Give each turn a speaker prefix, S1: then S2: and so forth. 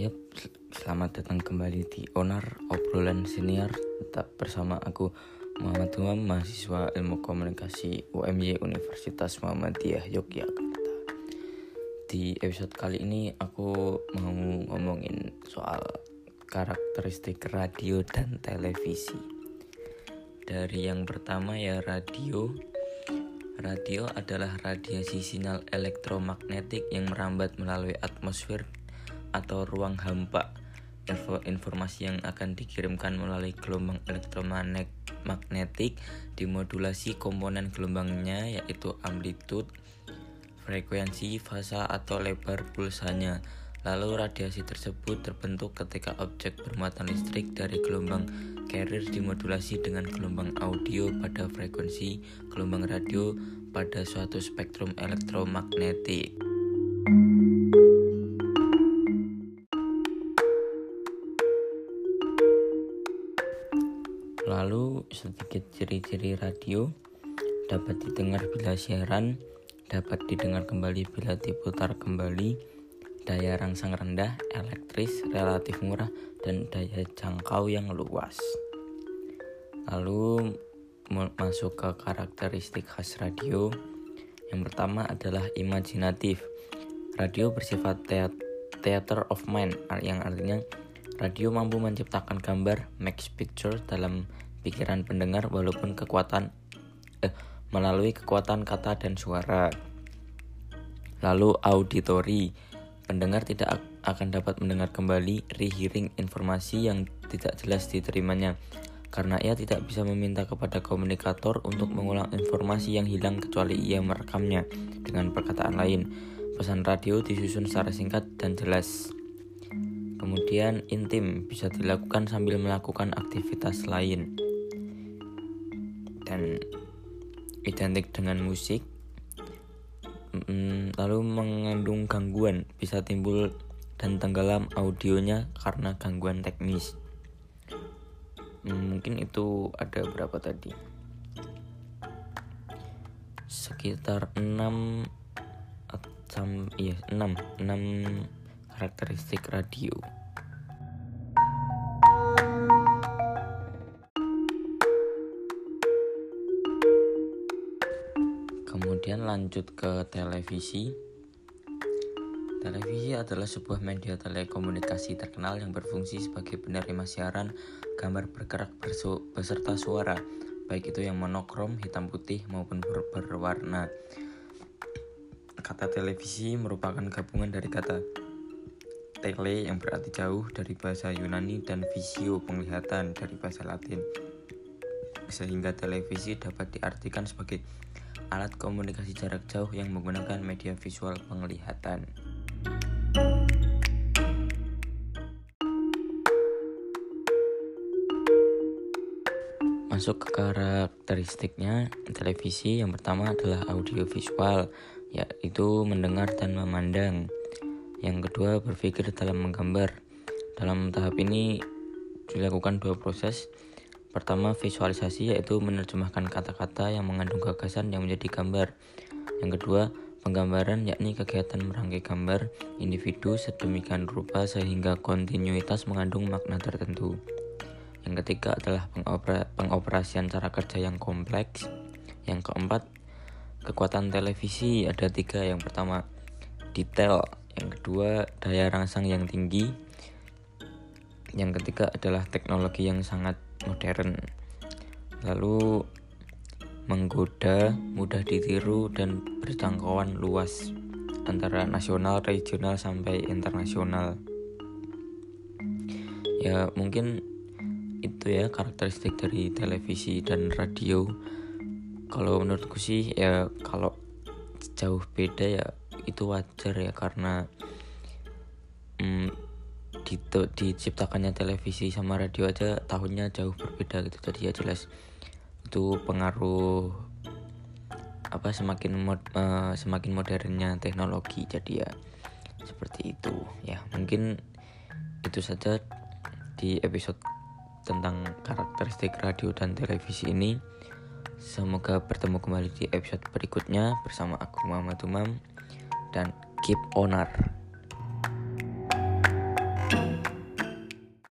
S1: Yap, selamat datang kembali di Onar Obrolan Senior. Tetap bersama aku Muhammad Umam, mahasiswa ilmu komunikasi UMY Universitas Muhammadiyah Yogyakarta. Di episode kali ini aku mau ngomongin soal karakteristik radio dan televisi. Dari yang pertama ya radio. Radio adalah radiasi sinyal elektromagnetik yang merambat melalui atmosfer atau ruang hampa. Informasi yang akan dikirimkan melalui gelombang elektromagnetik dimodulasi komponen gelombangnya yaitu amplitude, frekuensi, fasa atau lebar pulsanya. Lalu radiasi tersebut terbentuk ketika objek bermuatan listrik dari gelombang carrier dimodulasi dengan gelombang audio pada frekuensi gelombang radio pada suatu spektrum elektromagnetik. Lalu sedikit ciri-ciri radio dapat didengar bila siaran, dapat didengar kembali bila diputar kembali, daya rangsang rendah, elektris, relatif murah, dan daya jangkau yang luas. Lalu masuk ke karakteristik khas radio. Yang pertama adalah imajinatif. Radio bersifat theater of mind yang artinya radio mampu menciptakan gambar max picture dalam pikiran pendengar walaupun kekuatan eh, melalui kekuatan kata dan suara. Lalu auditori pendengar tidak akan dapat mendengar kembali rehearing informasi yang tidak jelas diterimanya karena ia tidak bisa meminta kepada komunikator untuk mengulang informasi yang hilang kecuali ia merekamnya. Dengan perkataan lain, pesan radio disusun secara singkat dan jelas. Kemudian intim bisa dilakukan sambil melakukan aktivitas lain. Dan identik dengan musik lalu mengandung gangguan bisa timbul dan tenggelam audionya karena gangguan teknis mungkin itu ada berapa tadi sekitar 6 sam iya 6 6 karakteristik radio Kemudian lanjut ke televisi. Televisi adalah sebuah media telekomunikasi terkenal yang berfungsi sebagai penerima siaran gambar bergerak beserta suara, baik itu yang monokrom, hitam putih maupun ber berwarna. Kata televisi merupakan gabungan dari kata tele yang berarti jauh dari bahasa Yunani dan visio penglihatan dari bahasa Latin. Sehingga televisi dapat diartikan sebagai alat komunikasi jarak jauh yang menggunakan media visual penglihatan. Masuk ke karakteristiknya, televisi yang pertama adalah audio visual, yaitu mendengar dan memandang. Yang kedua, berpikir dalam menggambar. Dalam tahap ini dilakukan dua proses, Pertama, visualisasi yaitu menerjemahkan kata-kata yang mengandung gagasan yang menjadi gambar. Yang kedua, penggambaran yakni kegiatan merangkai gambar individu sedemikian rupa sehingga kontinuitas mengandung makna tertentu. Yang ketiga adalah pengoperasian cara kerja yang kompleks. Yang keempat, kekuatan televisi ada tiga. Yang pertama, detail. Yang kedua, daya rangsang yang tinggi. Yang ketiga adalah teknologi yang sangat modern lalu menggoda, mudah ditiru dan berjangkauan luas antara nasional, regional sampai internasional. Ya, mungkin itu ya karakteristik dari televisi dan radio. Kalau menurutku sih ya kalau jauh beda ya itu wajar ya karena mm, di, diciptakannya televisi sama radio aja tahunnya jauh berbeda gitu. Jadi ya jelas itu pengaruh apa semakin mod, uh, semakin modernnya teknologi. Jadi ya seperti itu. Ya mungkin itu saja di episode tentang karakteristik radio dan televisi ini. Semoga bertemu kembali di episode berikutnya bersama aku Muhammad Umam keep honor